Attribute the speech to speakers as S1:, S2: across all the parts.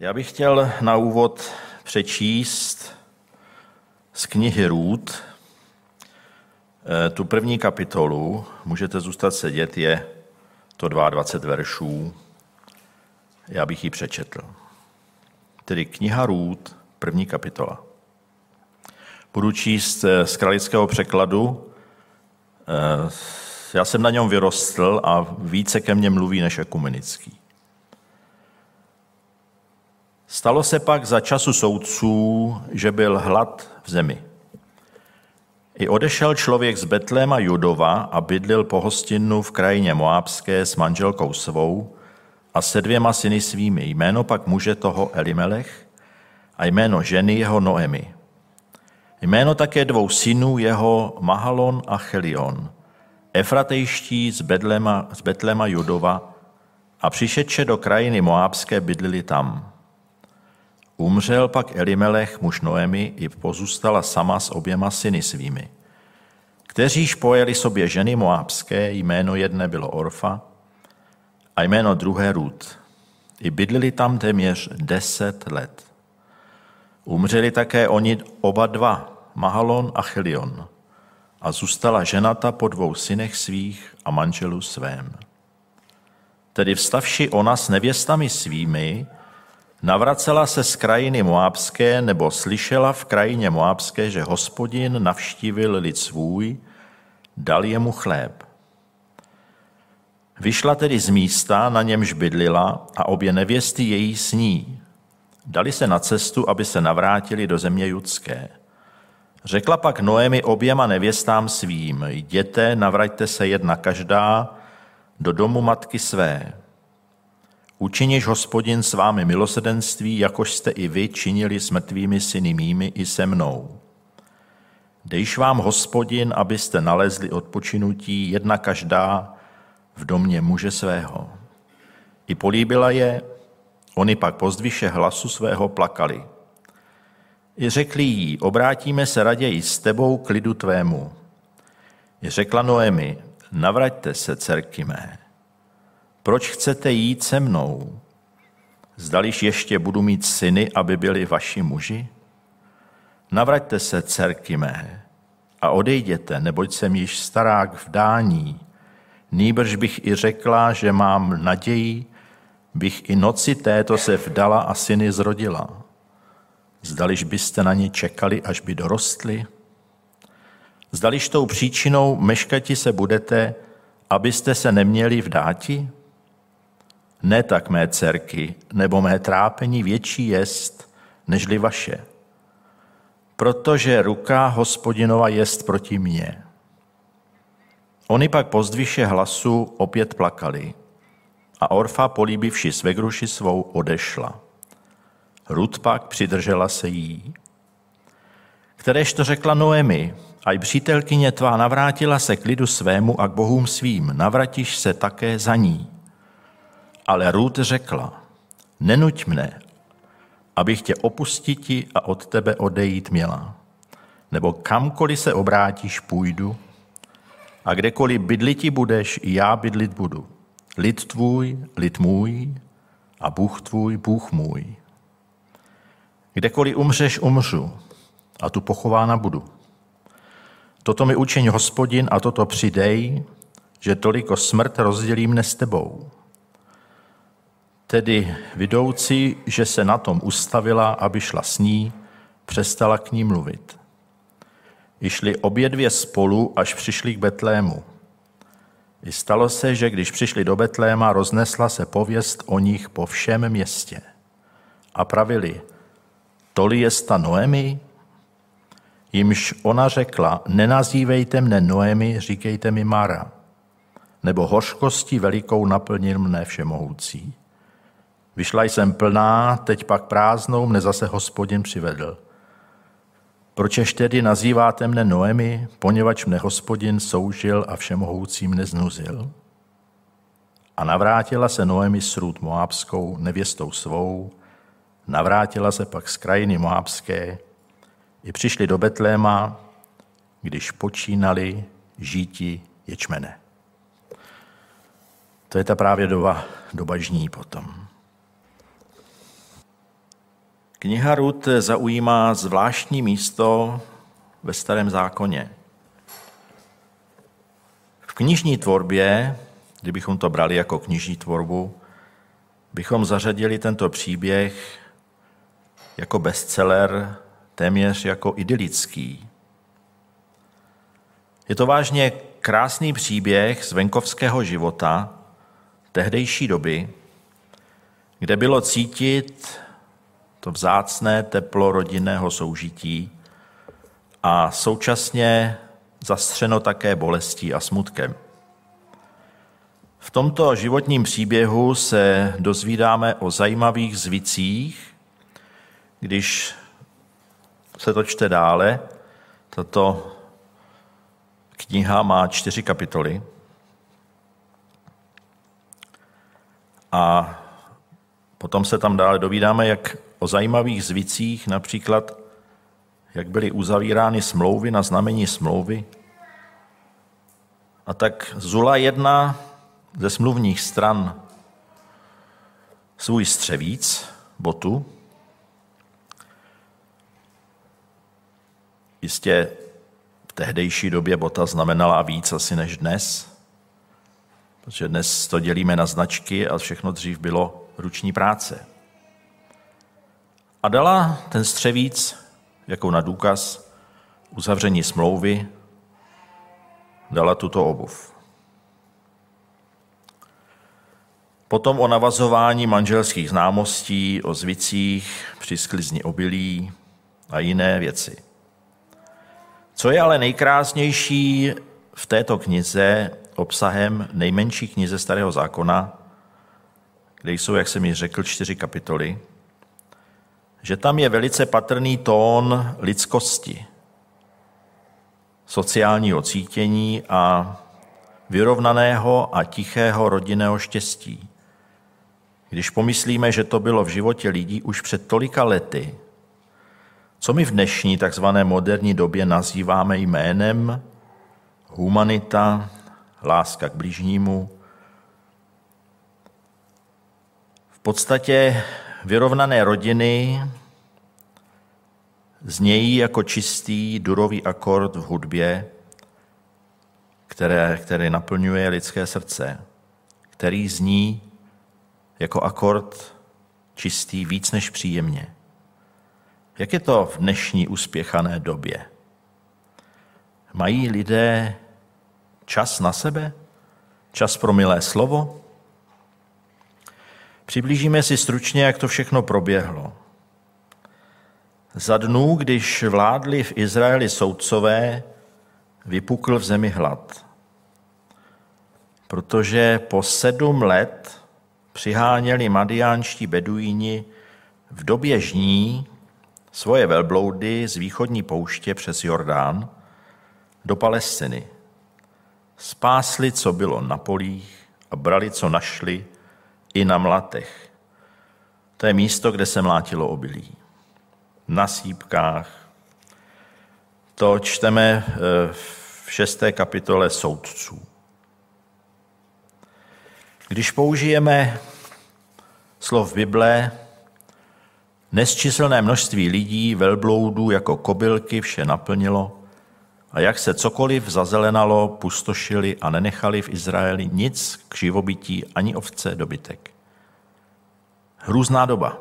S1: Já bych chtěl na úvod přečíst z knihy Růd, eh, tu první kapitolu, můžete zůstat sedět, je to 22 veršů, já bych ji přečetl. Tedy kniha Růd, první kapitola. Budu číst eh, z kralického překladu. Eh, já jsem na něm vyrostl a více ke mně mluví než ekumenický. Stalo se pak za času soudců, že byl hlad v zemi. I odešel člověk z Betléma Judova a bydlil po hostinu v krajině Moábské s manželkou svou a se dvěma syny svými. Jméno pak muže toho Elimelech a jméno ženy jeho Noemi. Jméno také dvou synů jeho Mahalon a Chelion, Efratejští z Betlema, z Betlema Judova a přišedče do krajiny Moábské bydlili tam. Umřel pak Elimelech, muž Noemi, i pozůstala sama s oběma syny svými, kteříž pojeli sobě ženy moábské, jméno jedné bylo Orfa a jméno druhé Rud. I bydlili tam téměř deset let. Umřeli také oni oba dva, Mahalon a Chelion, a zůstala ženata po dvou synech svých a manželu svém. Tedy vstavši ona s nevěstami svými, Navracela se z krajiny Moábské nebo slyšela v krajině Moábské, že hospodin navštívil lid svůj, dal jemu chléb. Vyšla tedy z místa, na němž bydlila a obě nevěsty její sní. Dali se na cestu, aby se navrátili do země judské. Řekla pak Noemi oběma nevěstám svým, jděte, navraťte se jedna každá do domu matky své. Učiníš hospodin s vámi milosedenství, jakož jste i vy činili s mrtvými syny mými i se mnou. Dejš vám hospodin, abyste nalezli odpočinutí jedna každá v domě muže svého. I políbila je, oni pak pozdviše hlasu svého plakali. I řekli jí, obrátíme se raději s tebou k lidu tvému. I řekla Noemi, navraťte se, dcerky mé. Proč chcete jít se mnou? Zdališ ještě budu mít syny, aby byli vaši muži? Navraťte se, dcerky mé, a odejděte, neboť jsem již starák v dání. Nýbrž bych i řekla, že mám naději, bych i noci této se vdala a syny zrodila. Zdališ byste na ně čekali, až by dorostli? Zdališ tou příčinou meškati se budete, abyste se neměli v dáti? Ne tak mé dcerky, nebo mé trápení větší jest, nežli vaše. Protože ruka hospodinova jest proti mně. Oni pak pozdviše hlasu opět plakali a Orfa, políbivši svegruši svou, odešla. Rud pak přidržela se jí. Kteréž to řekla Noemi, a i přítelkyně tvá navrátila se k lidu svému a k bohům svým, navratíš se také za ní. Ale Ruth řekla, nenuď mne, abych tě opustiti a od tebe odejít měla. Nebo kamkoliv se obrátíš, půjdu a kdekoliv bydliti budeš, i já bydlit budu. Lid tvůj, lid můj a Bůh tvůj, Bůh můj. Kdekoliv umřeš, umřu a tu pochována budu. Toto mi učiň hospodin a toto přidej, že toliko smrt rozdělí mne s tebou. Tedy vidoucí, že se na tom ustavila, aby šla s ní, přestala k ní mluvit. I šli obě dvě spolu, až přišli k Betlému. I stalo se, že když přišli do Betléma, roznesla se pověst o nich po všem městě. A pravili, toli je sta Noemi? Jimž ona řekla, nenazývejte mne Noemi, říkejte mi Mara, nebo hořkostí velikou naplnil mne všemohoucí. Vyšla jsem plná, teď pak prázdnou mne zase hospodin přivedl. Pročež tedy nazýváte mne Noemi, poněvadž mne hospodin soužil a všemohoucí mne znuzil? A navrátila se Noemi s Růd Moábskou, nevěstou svou, navrátila se pak z krajiny Moábské i přišli do Betléma, když počínali žíti ječmene. To je ta právě doba, doba žní potom. Kniha Rut zaujímá zvláštní místo ve Starém zákoně. V knižní tvorbě, kdybychom to brali jako knižní tvorbu, bychom zařadili tento příběh jako bestseller, téměř jako idylický. Je to vážně krásný příběh z venkovského života tehdejší doby, kde bylo cítit to vzácné teplo rodinného soužití a současně zastřeno také bolestí a smutkem. V tomto životním příběhu se dozvídáme o zajímavých zvicích, když se to čte dále. Tato kniha má čtyři kapitoly. A potom se tam dále dovídáme, jak o zajímavých zvicích, například jak byly uzavírány smlouvy na znamení smlouvy. A tak Zula jedna ze smluvních stran svůj střevíc, botu, Jistě v tehdejší době bota znamenala víc asi než dnes, protože dnes to dělíme na značky a všechno dřív bylo ruční práce. A dala ten střevíc jako na důkaz uzavření smlouvy, dala tuto obuv. Potom o navazování manželských známostí, o zvicích, při sklizni obilí a jiné věci. Co je ale nejkrásnější v této knize, obsahem nejmenší knize Starého zákona, kde jsou, jak jsem již řekl, čtyři kapitoly, že tam je velice patrný tón lidskosti, sociálního cítění a vyrovnaného a tichého rodinného štěstí. Když pomyslíme, že to bylo v životě lidí už před tolika lety, co my v dnešní takzvané moderní době nazýváme jménem humanita, láska k blížnímu. V podstatě vyrovnané rodiny znějí jako čistý durový akord v hudbě, které, který naplňuje lidské srdce, který zní jako akord čistý víc než příjemně. Jak je to v dnešní uspěchané době? Mají lidé čas na sebe? Čas pro milé slovo? Přiblížíme si stručně, jak to všechno proběhlo. Za dnů, když vládli v Izraeli soudcové, vypukl v zemi hlad. Protože po sedm let přiháněli madiánští beduíni v době žní svoje velbloudy z východní pouště přes Jordán do Palestiny. Spásli, co bylo na polích a brali, co našli, i na mlatech. To je místo, kde se mlátilo obilí. Na sípkách. To čteme eh, v šesté kapitole soudců. Když použijeme slov Bible, Nesčíselné množství lidí, velbloudů jako kobylky vše naplnilo a jak se cokoliv zazelenalo, pustošili a nenechali v Izraeli nic k živobytí ani ovce dobytek. Hrůzná doba.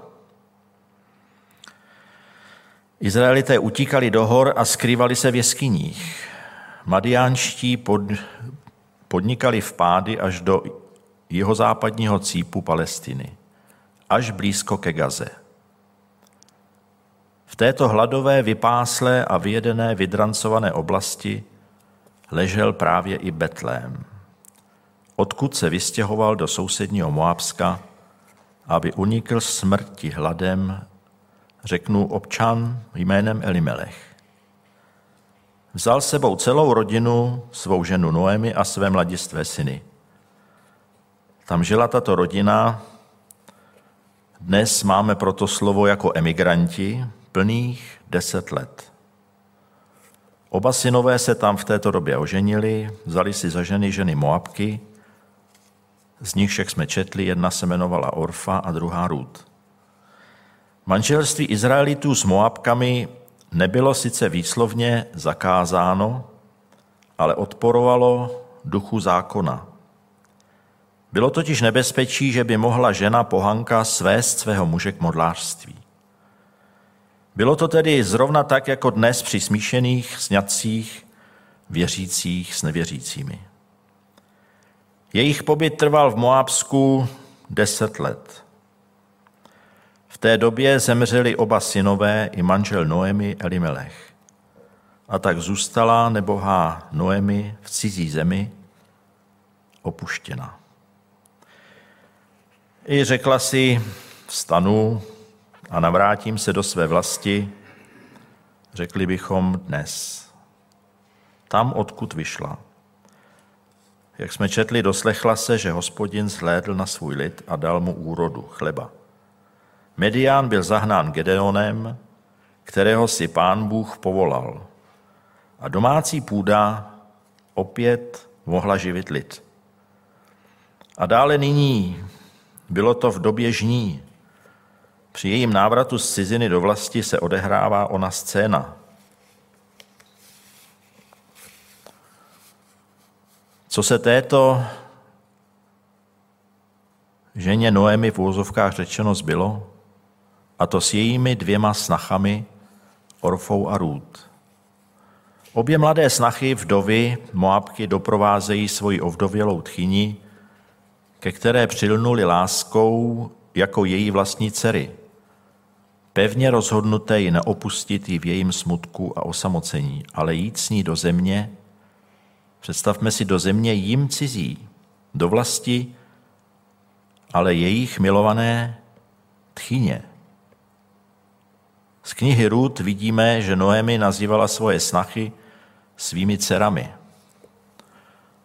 S1: Izraelité utíkali do hor a skrývali se v jeskyních. Madiánští pod, podnikali vpády až do jihozápadního cípu Palestiny, až blízko ke Gaze. V této hladové, vypáslé a vyjedené, vydrancované oblasti ležel právě i Betlém, odkud se vystěhoval do sousedního Moabska, aby unikl smrti hladem, řeknu občan jménem Elimelech. Vzal sebou celou rodinu, svou ženu Noemi a své mladistvé syny. Tam žila tato rodina, dnes máme proto slovo jako emigranti, plných deset let. Oba synové se tam v této době oženili, vzali si za ženy ženy Moabky, z nich však jsme četli, jedna se jmenovala Orfa a druhá Rud. Manželství Izraelitů s Moabkami nebylo sice výslovně zakázáno, ale odporovalo duchu zákona. Bylo totiž nebezpečí, že by mohla žena pohanka svést svého muže k modlářství. Bylo to tedy zrovna tak, jako dnes při smíšených sňatcích věřících s nevěřícími. Jejich pobyt trval v Moábsku deset let. V té době zemřeli oba synové i manžel Noemi Elimelech. A tak zůstala nebohá Noemi v cizí zemi opuštěna. I řekla si, vstanu a navrátím se do své vlasti, řekli bychom dnes. Tam, odkud vyšla. Jak jsme četli, doslechla se, že hospodin zhlédl na svůj lid a dal mu úrodu, chleba. Medián byl zahnán Gedeonem, kterého si pán Bůh povolal. A domácí půda opět mohla živit lid. A dále nyní, bylo to v době žní, při jejím návratu z ciziny do vlasti se odehrává ona scéna. Co se této ženě Noemi v úzovkách řečeno zbylo, a to s jejími dvěma snachami, Orfou a Rút. Obě mladé snachy, vdovy, Moabky, doprovázejí svoji ovdovělou tchyni, ke které přilnuli láskou jako její vlastní dcery. Pevně rozhodnuté ji neopustit ji v jejím smutku a osamocení, ale jít s ní do země, představme si do země jim cizí, do vlasti, ale jejich milované tchyně. Z knihy Rud vidíme, že Noemi nazývala svoje snachy svými dcerami.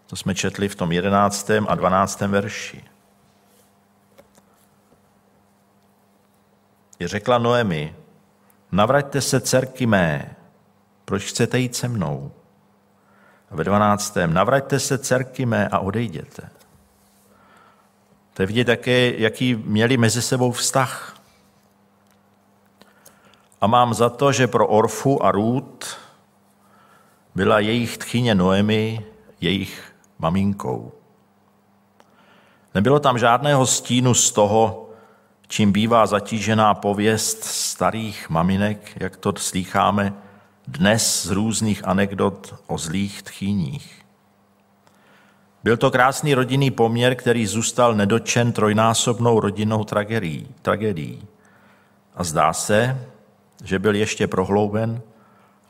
S1: To jsme četli v tom 11. a 12. verši. Řekla Noemi, navraťte se dcerky mé, proč chcete jít se mnou? A ve 12. navraťte se dcerky mé a odejděte. To je vidět také, jaký měli mezi sebou vztah. A mám za to, že pro Orfu a Rút byla jejich tchyně Noemi jejich maminkou. Nebylo tam žádného stínu z toho, čím bývá zatížená pověst starých maminek, jak to slýcháme dnes z různých anekdot o zlých tchýních. Byl to krásný rodinný poměr, který zůstal nedočen trojnásobnou rodinnou tragédií. A zdá se, že byl ještě prohlouben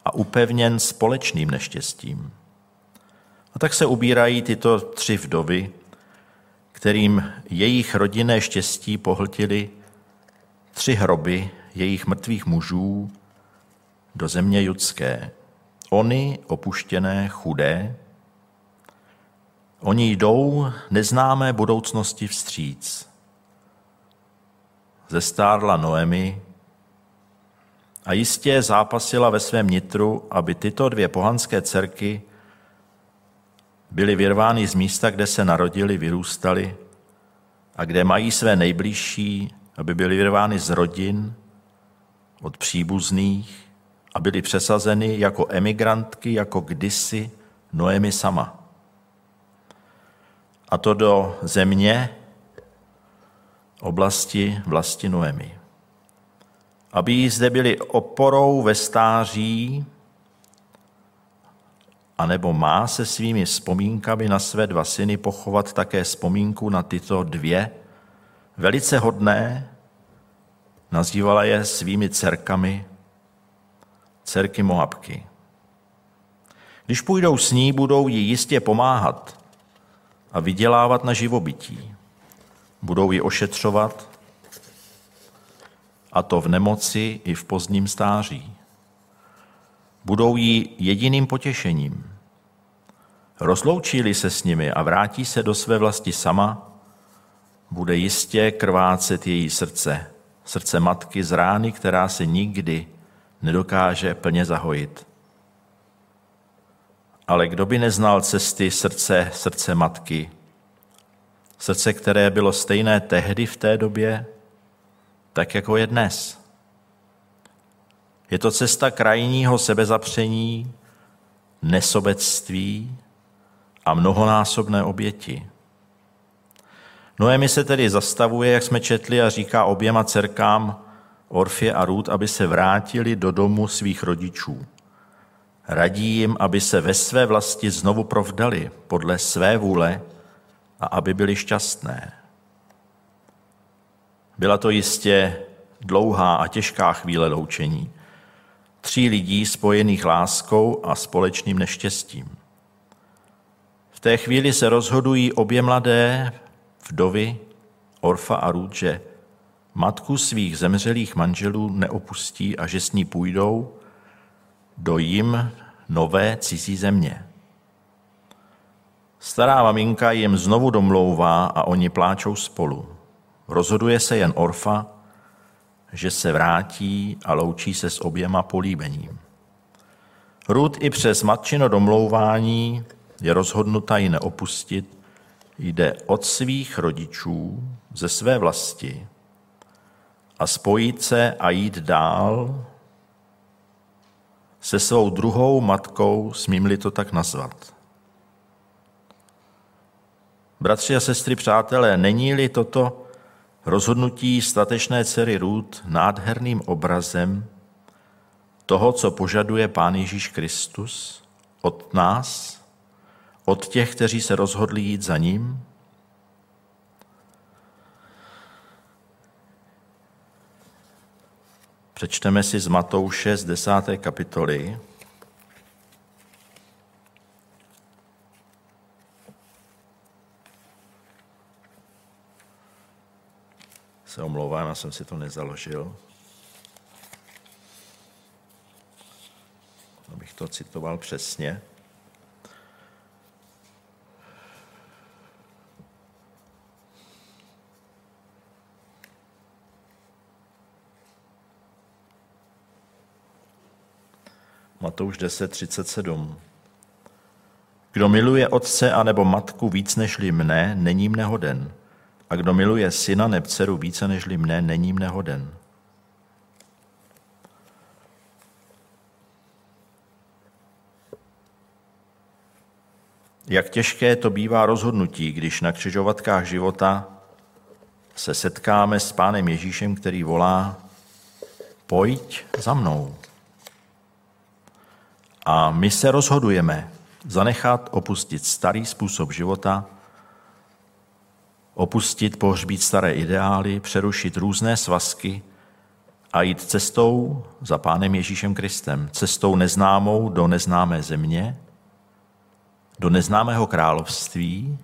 S1: a upevněn společným neštěstím. A tak se ubírají tyto tři vdovy, kterým jejich rodinné štěstí pohltili tři hroby jejich mrtvých mužů do země judské. Oni opuštěné, chudé, oni jdou neznámé budoucnosti vstříc. Zestárla Noemi a jistě zápasila ve svém nitru, aby tyto dvě pohanské dcerky byli vyrvány z místa, kde se narodili, vyrůstali a kde mají své nejbližší, aby byli vyrvány z rodin, od příbuzných a byli přesazeny jako emigrantky, jako kdysi Noemi sama. A to do země, oblasti vlasti Noemi. Aby zde byli oporou ve stáří, anebo má se svými vzpomínkami na své dva syny pochovat také vzpomínku na tyto dvě, velice hodné, nazývala je svými dcerkami, dcerky Moabky. Když půjdou s ní, budou jí jistě pomáhat a vydělávat na živobytí. Budou ji ošetřovat, a to v nemoci i v pozdním stáří. Budou jí jediným potěšením. Rozloučí se s nimi a vrátí se do své vlasti sama, bude jistě krvácet její srdce, srdce matky z rány, která se nikdy nedokáže plně zahojit. Ale kdo by neznal cesty srdce, srdce matky, srdce, které bylo stejné tehdy v té době, tak jako je dnes. Je to cesta krajního sebezapření, nesobectví a mnohonásobné oběti. Noemi se tedy zastavuje, jak jsme četli, a říká oběma dcerkám Orfě a Rút, aby se vrátili do domu svých rodičů. Radí jim, aby se ve své vlasti znovu provdali podle své vůle a aby byli šťastné. Byla to jistě dlouhá a těžká chvíle loučení. Tří lidí spojených láskou a společným neštěstím. V té chvíli se rozhodují obě mladé vdovy, Orfa a Ruth, že matku svých zemřelých manželů neopustí a že s ní půjdou do jim nové cizí země. Stará maminka jim znovu domlouvá a oni pláčou spolu. Rozhoduje se jen Orfa, že se vrátí a loučí se s oběma políbením. Ruth i přes matčino domlouvání je rozhodnuta ji neopustit, jde od svých rodičů ze své vlasti a spojit se a jít dál se svou druhou matkou, smím-li to tak nazvat. Bratři a sestry, přátelé, není-li toto rozhodnutí statečné dcery Růd nádherným obrazem toho, co požaduje Pán Ježíš Kristus od nás, od těch, kteří se rozhodli jít za ním? Přečteme si z Matouše z desáté kapitoly. Se omlouvám, já jsem si to nezaložil. Abych to citoval přesně. Matouš 10, 37. Kdo miluje otce anebo matku víc nežli mne, není mne hoden. A kdo miluje syna nebo dceru více nežli mne, není mne hoden. Jak těžké to bývá rozhodnutí, když na křižovatkách života se setkáme s Pánem Ježíšem, který volá, pojď za mnou. A my se rozhodujeme zanechat, opustit starý způsob života, opustit, pohřbít staré ideály, přerušit různé svazky a jít cestou za Pánem Ježíšem Kristem, cestou neznámou do neznámé země, do neznámého království,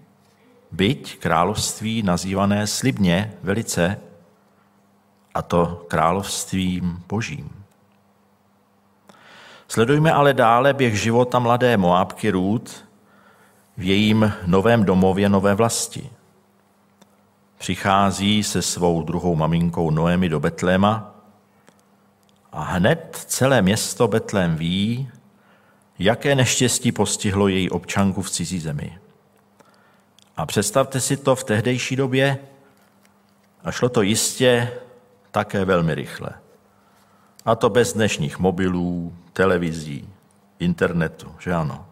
S1: byť království nazývané slibně velice, a to královstvím božím. Sledujme ale dále běh života mladé Moábky Růd v jejím novém domově nové vlasti. Přichází se svou druhou maminkou Noemi do Betléma a hned celé město Betlém ví, jaké neštěstí postihlo její občanku v cizí zemi. A představte si to v tehdejší době, a šlo to jistě také velmi rychle. A to bez dnešních mobilů, televizí, internetu, že ano.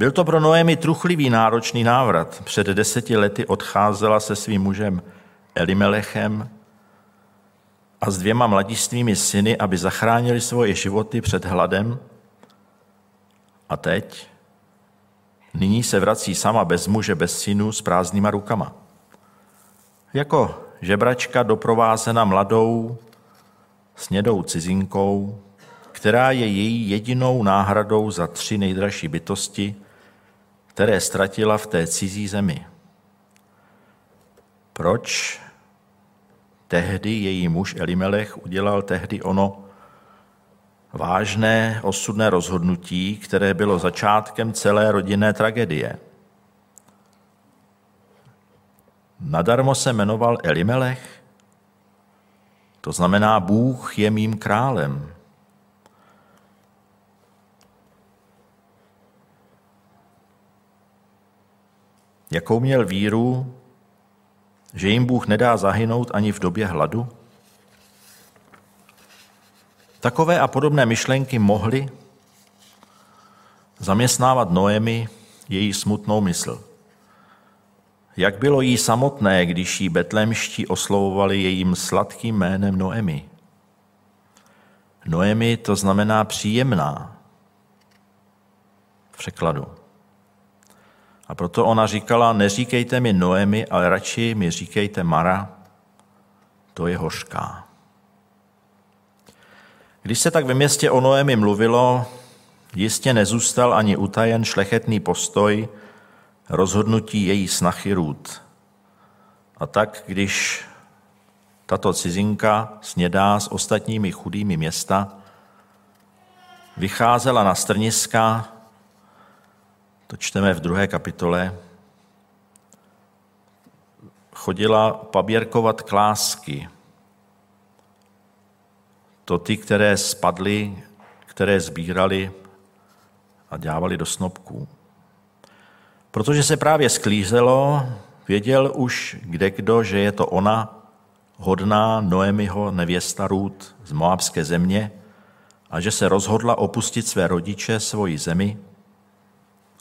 S1: Byl to pro Noemi truchlivý náročný návrat. Před deseti lety odcházela se svým mužem Elimelechem a s dvěma mladistvými syny, aby zachránili svoje životy před hladem. A teď? Nyní se vrací sama bez muže, bez synů, s prázdnýma rukama. Jako žebračka doprovázena mladou, snědou cizinkou, která je její jedinou náhradou za tři nejdražší bytosti, které ztratila v té cizí zemi. Proč tehdy její muž Elimelech udělal tehdy ono vážné osudné rozhodnutí, které bylo začátkem celé rodinné tragédie. Nadarmo se jmenoval Elimelech, to znamená, Bůh je mým králem. Jakou měl víru, že jim Bůh nedá zahynout ani v době hladu? Takové a podobné myšlenky mohly zaměstnávat Noemi její smutnou mysl. Jak bylo jí samotné, když jí betlemští oslovovali jejím sladkým jménem Noemi. Noemi to znamená příjemná v překladu. A proto ona říkala, neříkejte mi Noemi, ale radši mi říkejte Mara, to je hořká. Když se tak ve městě o Noemi mluvilo, jistě nezůstal ani utajen šlechetný postoj rozhodnutí její snachy Růd. A tak, když tato cizinka snědá s ostatními chudými města, vycházela na strniska, to čteme v druhé kapitole, chodila paběrkovat klásky, to ty, které spadly, které sbírali a dávali do snopků. Protože se právě sklízelo, věděl už kde kdo, že je to ona, hodná Noemiho nevěsta Rút z Moabské země a že se rozhodla opustit své rodiče, svoji zemi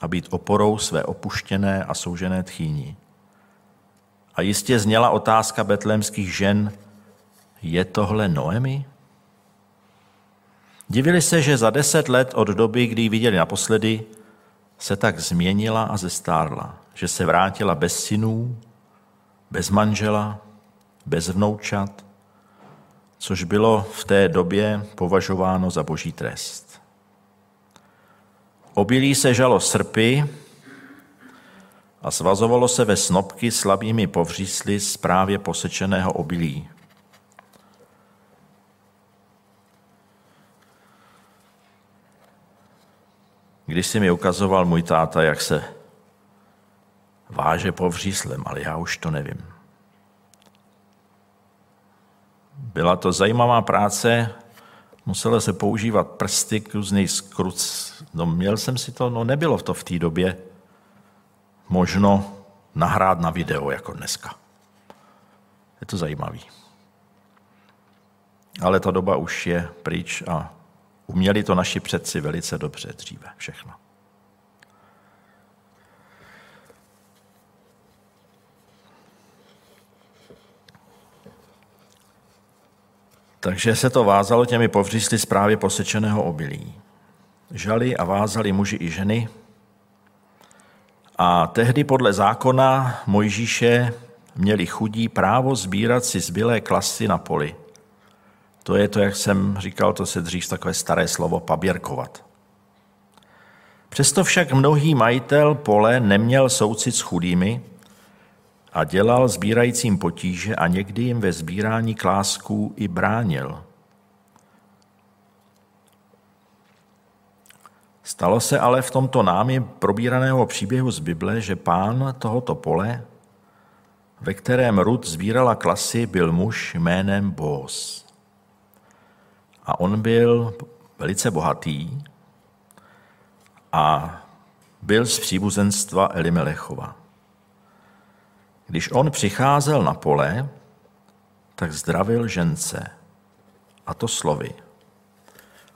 S1: a být oporou své opuštěné a soužené tchýní. A jistě zněla otázka betlémských žen, je tohle Noemi? Divili se, že za deset let od doby, kdy ji viděli naposledy, se tak změnila a zestárla, že se vrátila bez synů, bez manžela, bez vnoučat, což bylo v té době považováno za boží trest. Obilí se žalo srpy a svazovalo se ve snopky slabými povřísly z právě posečeného obilí. Když si mi ukazoval můj táta, jak se váže povříslem, ale já už to nevím. Byla to zajímavá práce, muselo se používat prsty k různých skruc. No měl jsem si to, no nebylo to v té době možno nahrát na video jako dneska. Je to zajímavý. Ale ta doba už je pryč a Uměli to naši předci velice dobře dříve všechno. Takže se to vázalo těmi povřísly zprávě posečeného obilí. Žali a vázali muži i ženy. A tehdy podle zákona Mojžíše měli chudí právo sbírat si zbylé klasy na poli – to je to, jak jsem říkal, to se dřív takové staré slovo paběrkovat. Přesto však mnohý majitel pole neměl soucit s chudými a dělal sbírajícím potíže a někdy jim ve sbírání klásků i bránil. Stalo se ale v tomto námi probíraného příběhu z Bible, že pán tohoto pole, ve kterém Rud sbírala klasy, byl muž jménem Bos. A on byl velice bohatý a byl z příbuzenstva Elimelechova. Když on přicházel na pole, tak zdravil žence, a to slovy.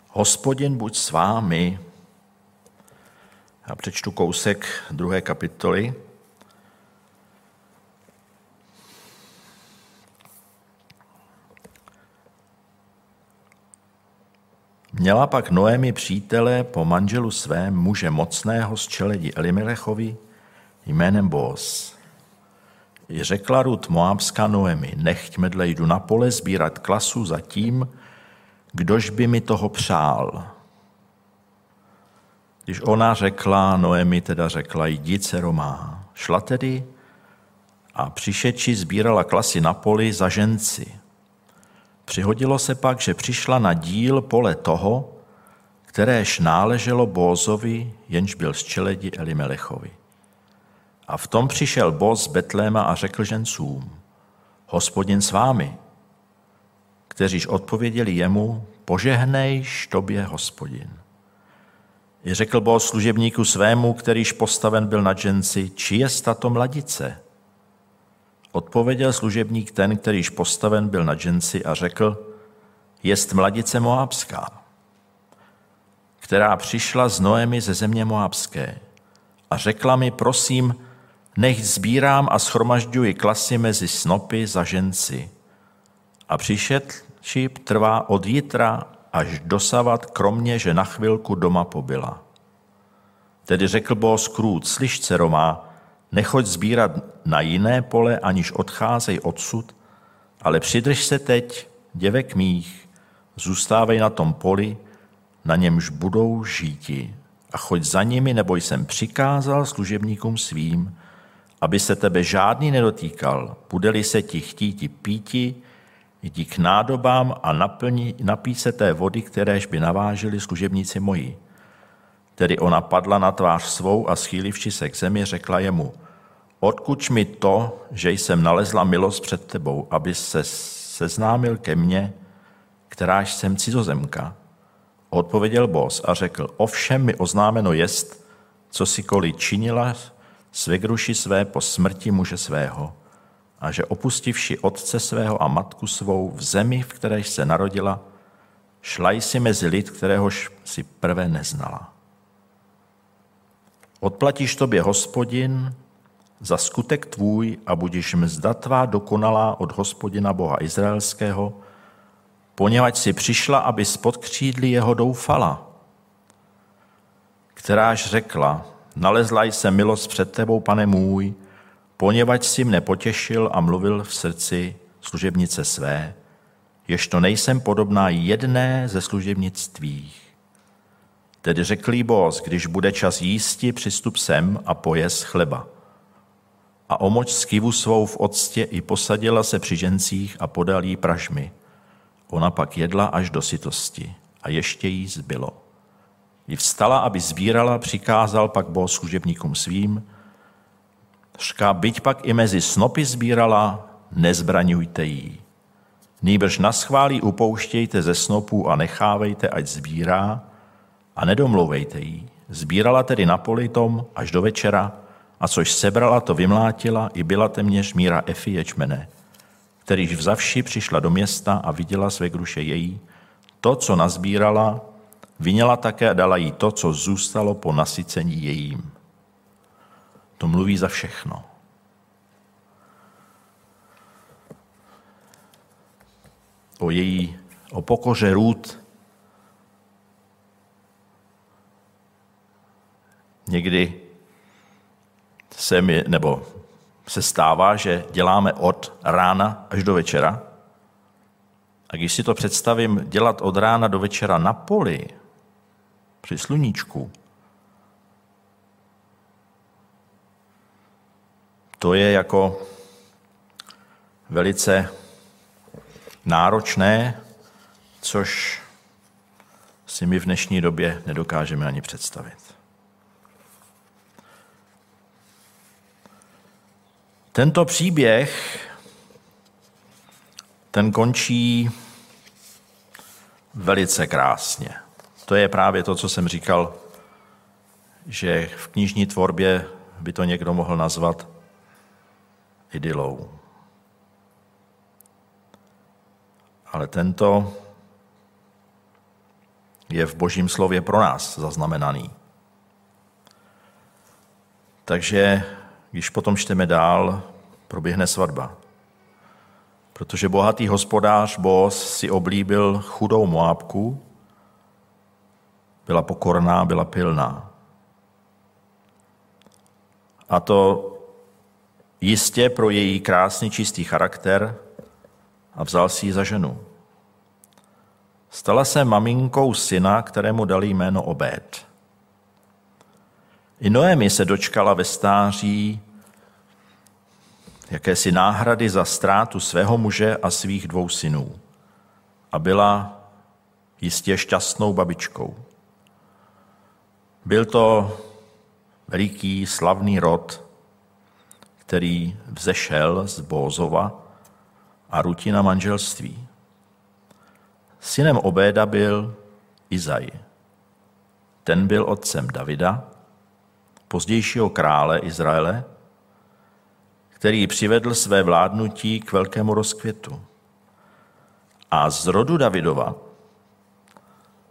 S1: Hospodin buď s vámi. Já přečtu kousek druhé kapitoly, Měla pak Noemi přítele po manželu svém muže mocného z čeledi Elimelechovi jménem Boz. Řekla Rut Moábská Noemi, nechť medle jdu na pole sbírat klasu za tím, kdož by mi toho přál. Když ona řekla, Noemi teda řekla, jdi dcero má. Šla tedy a přišeči sbírala klasy na poli za ženci – Přihodilo se pak, že přišla na díl pole toho, kteréž náleželo Bózovi, jenž byl z čeledi Elimelechovi. A v tom přišel Boz z Betléma a řekl žencům, hospodin s vámi, kteříž odpověděli jemu, požehnej tobě hospodin. I řekl Boz služebníku svému, kterýž postaven byl na ženci, či je tato mladice? Odpověděl služebník ten, kterýž postaven byl na dženci a řekl, jest mladice Moabská, která přišla z Noemi ze země Moabské a řekla mi, prosím, nech sbírám a schromažďuji klasy mezi snopy za ženci. A přišetči trvá od jitra až dosavat, kromě, že na chvilku doma pobyla. Tedy řekl Boz krůd, slyš, dceromá, nechoď sbírat na jiné pole, aniž odcházej odsud, ale přidrž se teď, děvek mých, zůstávej na tom poli, na němž budou žíti a choď za nimi, nebo jsem přikázal služebníkům svým, aby se tebe žádný nedotýkal, bude-li se ti chtít píti, jdi k nádobám a naplni, napí se té vody, kteréž by navážili služebníci moji. Tedy ona padla na tvář svou a schýlivši se k zemi, řekla jemu, odkuč mi to, že jsem nalezla milost před tebou, aby se seznámil ke mně, kteráž jsem cizozemka. Odpověděl Bos a řekl, ovšem mi oznámeno jest, co si koli činila svegruši své po smrti muže svého a že opustivši otce svého a matku svou v zemi, v které se narodila, šla jsi mezi lid, kteréhož si prvé neznala. Odplatíš tobě hospodin za skutek tvůj a budeš mzda tvá dokonalá od hospodina Boha Izraelského, poněvadž si přišla, aby spod křídly jeho doufala, kteráž řekla, nalezla jsem milost před tebou, pane můj, poněvadž si mne potěšil a mluvil v srdci služebnice své, jež to nejsem podobná jedné ze služebnic tvých. Tedy řekl Boz, když bude čas jísti, přistup sem a pojez chleba. A omoč skivu svou v octě i posadila se při žencích a podal jí pražmy. Ona pak jedla až do sytosti a ještě jí zbylo. I vstala, aby sbírala, přikázal pak Boh služebníkům svým, Ška byť pak i mezi snopy sbírala, nezbraňujte jí. Nýbrž na schválí upouštějte ze snopů a nechávejte, ať sbírá, a nedomlouvejte jí. Sbírala tedy na poli tom až do večera, a což sebrala, to vymlátila, i byla téměř míra Efi ječmene, kterýž vzavši přišla do města a viděla své gruše její. To, co nazbírala, vyněla také a dala jí to, co zůstalo po nasycení jejím. To mluví za všechno. O její, o pokoře Růd někdy se mi, nebo se stává, že děláme od rána až do večera. A když si to představím, dělat od rána do večera na poli, při sluníčku, to je jako velice náročné, což si my v dnešní době nedokážeme ani představit. Tento příběh, ten končí velice krásně. To je právě to, co jsem říkal, že v knižní tvorbě by to někdo mohl nazvat idylou. Ale tento je v božím slově pro nás zaznamenaný. Takže když potom čteme dál, proběhne svatba. Protože bohatý hospodář Boz si oblíbil chudou Moábku, byla pokorná, byla pilná. A to jistě pro její krásný čistý charakter a vzal si ji za ženu. Stala se maminkou syna, kterému dali jméno Obed. I Noemi se dočkala ve stáří jakési náhrady za ztrátu svého muže a svých dvou synů a byla jistě šťastnou babičkou. Byl to veliký slavný rod, který vzešel z Bózova a Rutina manželství. Synem Obéda byl Izaj. Ten byl otcem Davida, pozdějšího krále Izraele, který přivedl své vládnutí k velkému rozkvětu. A z rodu Davidova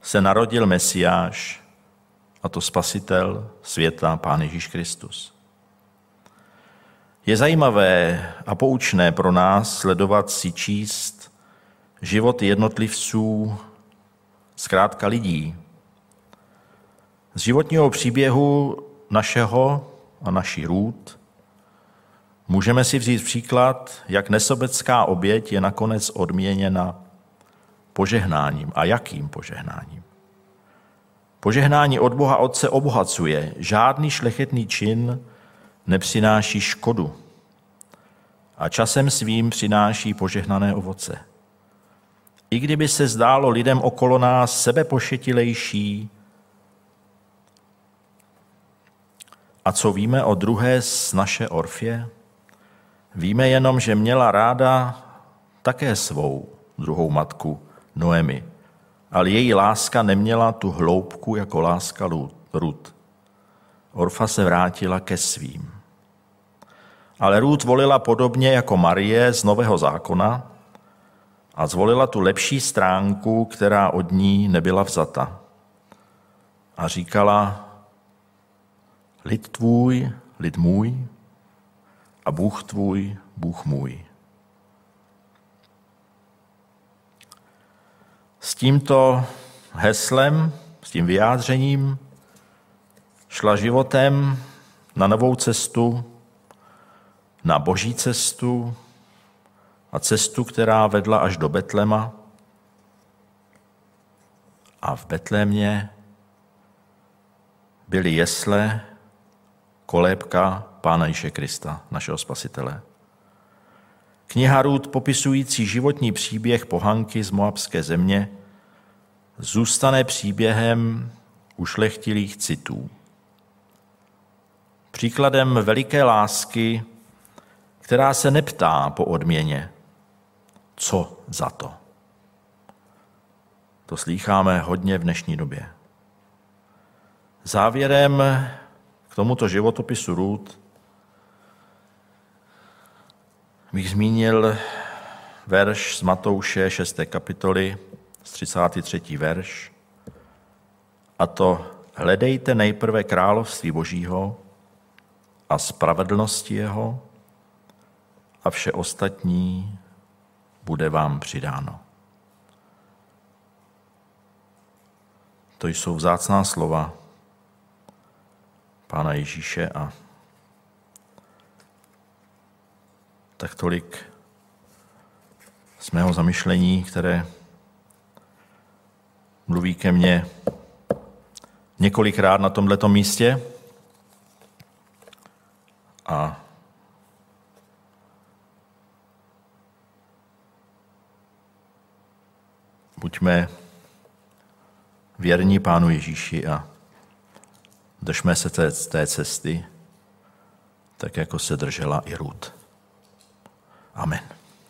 S1: se narodil Mesiáš, a to spasitel světa, Pán Ježíš Kristus. Je zajímavé a poučné pro nás sledovat si číst život jednotlivců, zkrátka lidí. Z životního příběhu našeho a naší růd můžeme si vzít příklad, jak nesobecká oběť je nakonec odměněna požehnáním. A jakým požehnáním? Požehnání od Boha Otce obohacuje. Žádný šlechetný čin nepřináší škodu. A časem svým přináší požehnané ovoce. I kdyby se zdálo lidem okolo nás sebepošetilejší, a co víme o druhé z naše Orfě? Víme jenom, že měla ráda také svou druhou matku Noemi, ale její láska neměla tu hloubku jako láska Rud. Orfa se vrátila ke svým. Ale Rud volila podobně jako Marie z Nového zákona a zvolila tu lepší stránku, která od ní nebyla vzata. A říkala, lid tvůj, lid můj a Bůh tvůj, Bůh můj. Tímto heslem, s tím vyjádřením šla životem na novou cestu, na boží cestu a cestu, která vedla až do Betlema. A v Betlémě byly jesle, kolébka Pána Ježíše Krista, našeho spasitele. Kniha Růd, popisující životní příběh pohanky z Moabské země, zůstane příběhem ušlechtilých citů. Příkladem veliké lásky, která se neptá po odměně, co za to. To slýcháme hodně v dnešní době. Závěrem k tomuto životopisu Růd bych zmínil verš z Matouše 6. kapitoly, z 33. verš. A to hledejte nejprve království Božího a spravedlnosti jeho a vše ostatní bude vám přidáno. To jsou vzácná slova Pána Ježíše a tak tolik z mého zamyšlení, které mluví ke mně několikrát na tomto místě. A buďme věrní Pánu Ježíši a držme se té, té cesty, tak jako se držela i Ruth. Amen.